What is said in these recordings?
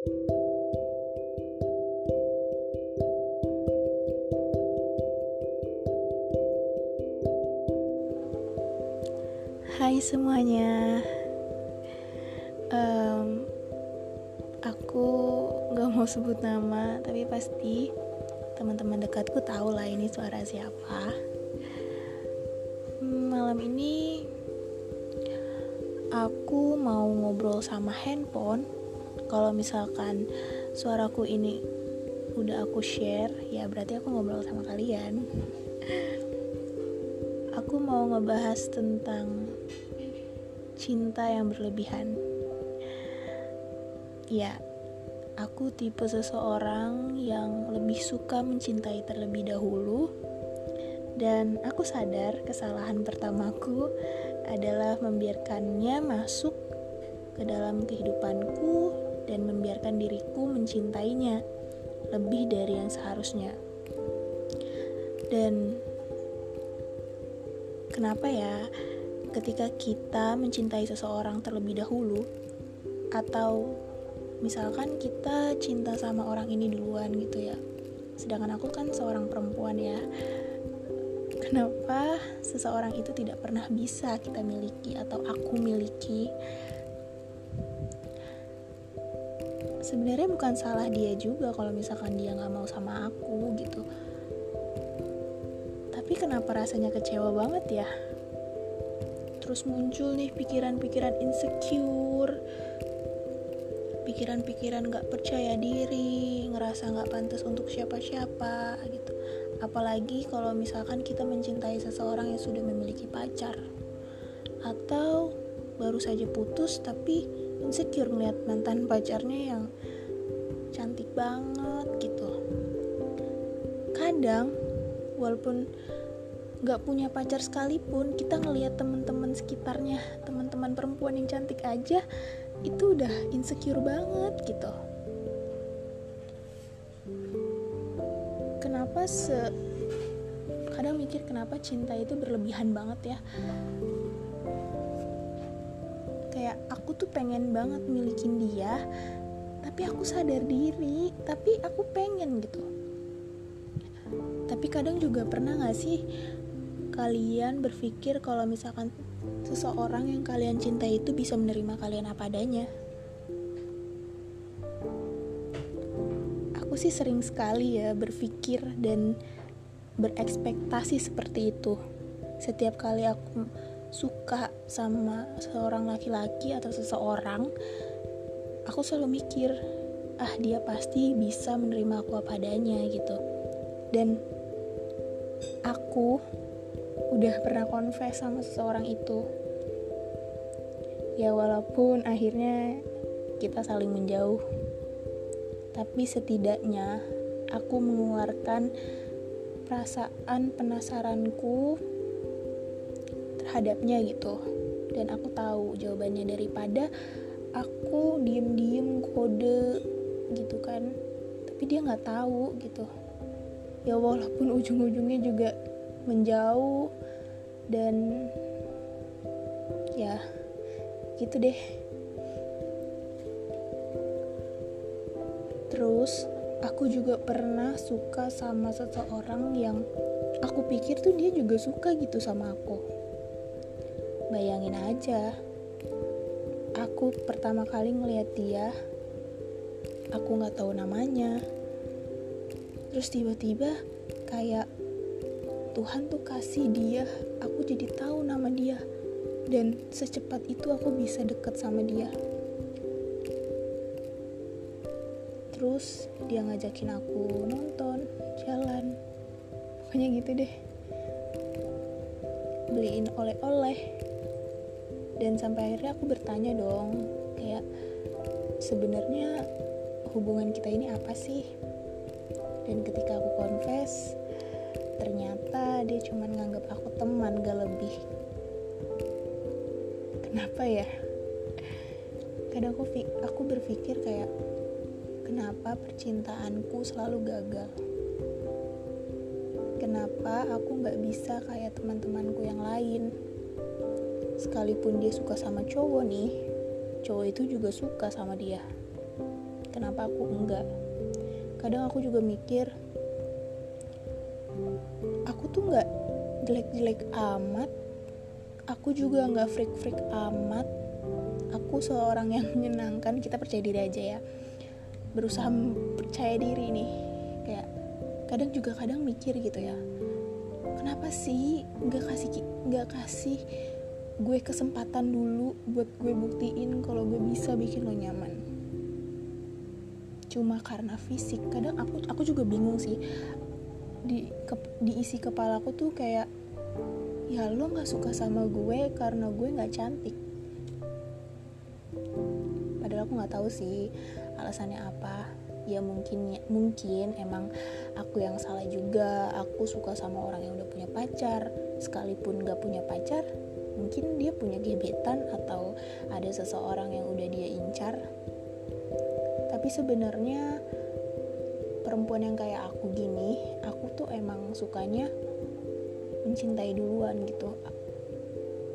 Hai semuanya, um, aku gak mau sebut nama, tapi pasti teman-teman dekatku tahu lah ini suara siapa. Malam ini aku mau ngobrol sama handphone. Kalau misalkan suaraku ini udah aku share, ya berarti aku ngobrol sama kalian. Aku mau ngebahas tentang cinta yang berlebihan. Ya, aku tipe seseorang yang lebih suka mencintai terlebih dahulu, dan aku sadar kesalahan pertamaku adalah membiarkannya masuk ke dalam kehidupanku dan membiarkan diriku mencintainya lebih dari yang seharusnya. Dan kenapa ya? ketika kita mencintai seseorang terlebih dahulu atau misalkan kita cinta sama orang ini duluan gitu ya sedangkan aku kan seorang perempuan ya kenapa seseorang itu tidak pernah bisa kita miliki atau aku miliki sebenarnya bukan salah dia juga kalau misalkan dia nggak mau sama aku gitu. Tapi kenapa rasanya kecewa banget ya? Terus muncul nih pikiran-pikiran insecure pikiran-pikiran gak percaya diri ngerasa gak pantas untuk siapa-siapa gitu. Apalagi kalau misalkan kita mencintai seseorang yang sudah memiliki pacar. Atau baru saja putus tapi insecure ngeliat mantan pacarnya yang cantik banget gitu. Kadang walaupun nggak punya pacar sekalipun kita ngelihat teman-teman sekitarnya teman-teman perempuan yang cantik aja itu udah insecure banget gitu. Kenapa se kadang mikir kenapa cinta itu berlebihan banget ya kayak aku tuh pengen banget milikin dia tapi aku sadar diri tapi aku pengen gitu tapi kadang juga pernah gak sih kalian berpikir kalau misalkan seseorang yang kalian cintai itu bisa menerima kalian apa adanya. Aku sih sering sekali ya berpikir dan berekspektasi seperti itu. Setiap kali aku suka sama seorang laki-laki atau seseorang, aku selalu mikir, ah dia pasti bisa menerima aku apa adanya gitu. Dan aku udah pernah confess sama seseorang itu ya walaupun akhirnya kita saling menjauh tapi setidaknya aku mengeluarkan perasaan penasaranku terhadapnya gitu. Dan aku tahu jawabannya daripada aku diem-diem kode gitu kan. Tapi dia nggak tahu gitu. Ya walaupun ujung-ujungnya juga menjauh dan ya gitu deh. Terus aku juga pernah suka sama seseorang yang aku pikir tuh dia juga suka gitu sama aku bayangin aja. Aku pertama kali ngeliat dia aku nggak tahu namanya. Terus tiba-tiba kayak Tuhan tuh kasih dia aku jadi tahu nama dia. Dan secepat itu aku bisa deket sama dia. Terus dia ngajakin aku nonton jalan. Pokoknya gitu deh. Beliin oleh-oleh dan sampai akhirnya aku bertanya dong kayak sebenarnya hubungan kita ini apa sih? Dan ketika aku confess ternyata dia cuma nganggap aku teman gak lebih. Kenapa ya? Kadang aku aku berpikir kayak kenapa percintaanku selalu gagal? Kenapa aku nggak bisa kayak teman-temanku yang lain sekalipun dia suka sama cowok nih cowok itu juga suka sama dia. Kenapa aku enggak? Kadang aku juga mikir aku tuh nggak jelek-jelek amat. Aku juga nggak freak-freak amat. Aku seorang yang menyenangkan. Kita percaya diri aja ya. Berusaha percaya diri nih. Kayak kadang juga kadang mikir gitu ya. Kenapa sih nggak kasih nggak kasih gue kesempatan dulu buat gue buktiin kalau gue bisa bikin lo nyaman. Cuma karena fisik kadang aku aku juga bingung sih. Di ke, diisi kepalaku tuh kayak ya lo nggak suka sama gue karena gue nggak cantik. Padahal aku nggak tahu sih alasannya apa ya mungkin mungkin emang aku yang salah juga. Aku suka sama orang yang udah punya pacar. Sekalipun gak punya pacar mungkin dia punya gebetan atau ada seseorang yang udah dia incar. Tapi sebenarnya perempuan yang kayak aku gini aku tuh emang sukanya mencintai duluan gitu.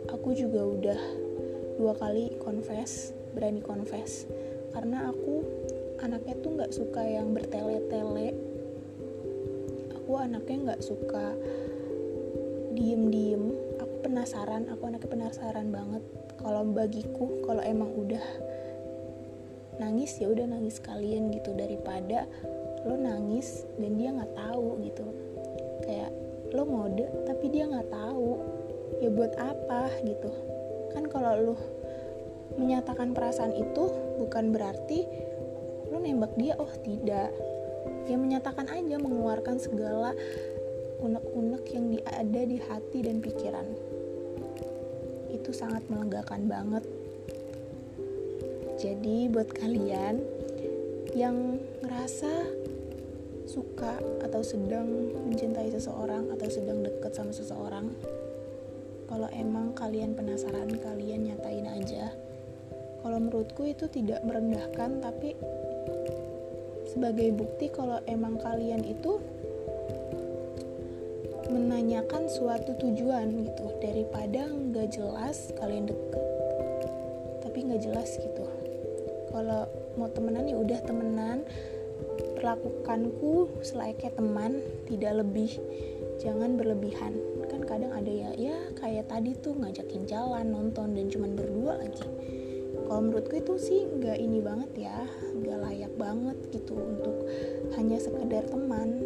Aku juga udah dua kali confess berani confess. Karena aku anaknya tuh nggak suka yang bertele-tele. Aku anaknya nggak suka diem-diem. Penasaran aku anaknya penasaran banget. Kalau bagiku kalau emang udah nangis ya udah nangis kalian gitu. Daripada lo nangis dan dia nggak tahu gitu. Kayak lo mode tapi dia nggak tahu. Ya buat apa gitu. Kan kalau lo menyatakan perasaan itu bukan berarti lo nembak dia oh tidak ya menyatakan aja mengeluarkan segala unek-unek yang ada di hati dan pikiran itu sangat melegakan banget. Jadi buat kalian yang ngerasa suka atau sedang mencintai seseorang atau sedang deket sama seseorang, kalau emang kalian penasaran, kalian nyatain aja. Kalau menurutku itu tidak merendahkan, tapi sebagai bukti kalau emang kalian itu menanyakan suatu tujuan gitu. Daripada nggak jelas kalian deket. Tapi nggak jelas gitu. Kalau mau temenan ya udah temenan. Perlakukanku selayaknya teman tidak lebih. Jangan berlebihan. Kan kadang ada ya ya kayak tadi tuh ngajakin jalan nonton dan cuman berdua lagi kalau menurutku itu sih nggak ini banget ya nggak layak banget gitu untuk hanya sekedar teman.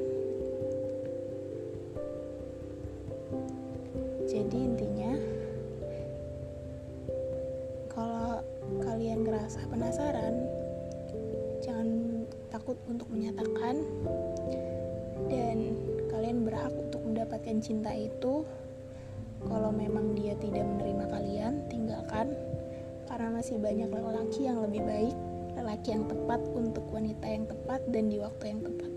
Jadi intinya kalau kalian ngerasa penasaran jangan takut untuk menyatakan. Dan kalian berhak untuk mendapatkan cinta itu. Kalau memang dia tidak menerima kalian tinggalkan karena masih banyak lelaki yang lebih baik lelaki yang tepat untuk wanita yang tepat dan di waktu yang tepat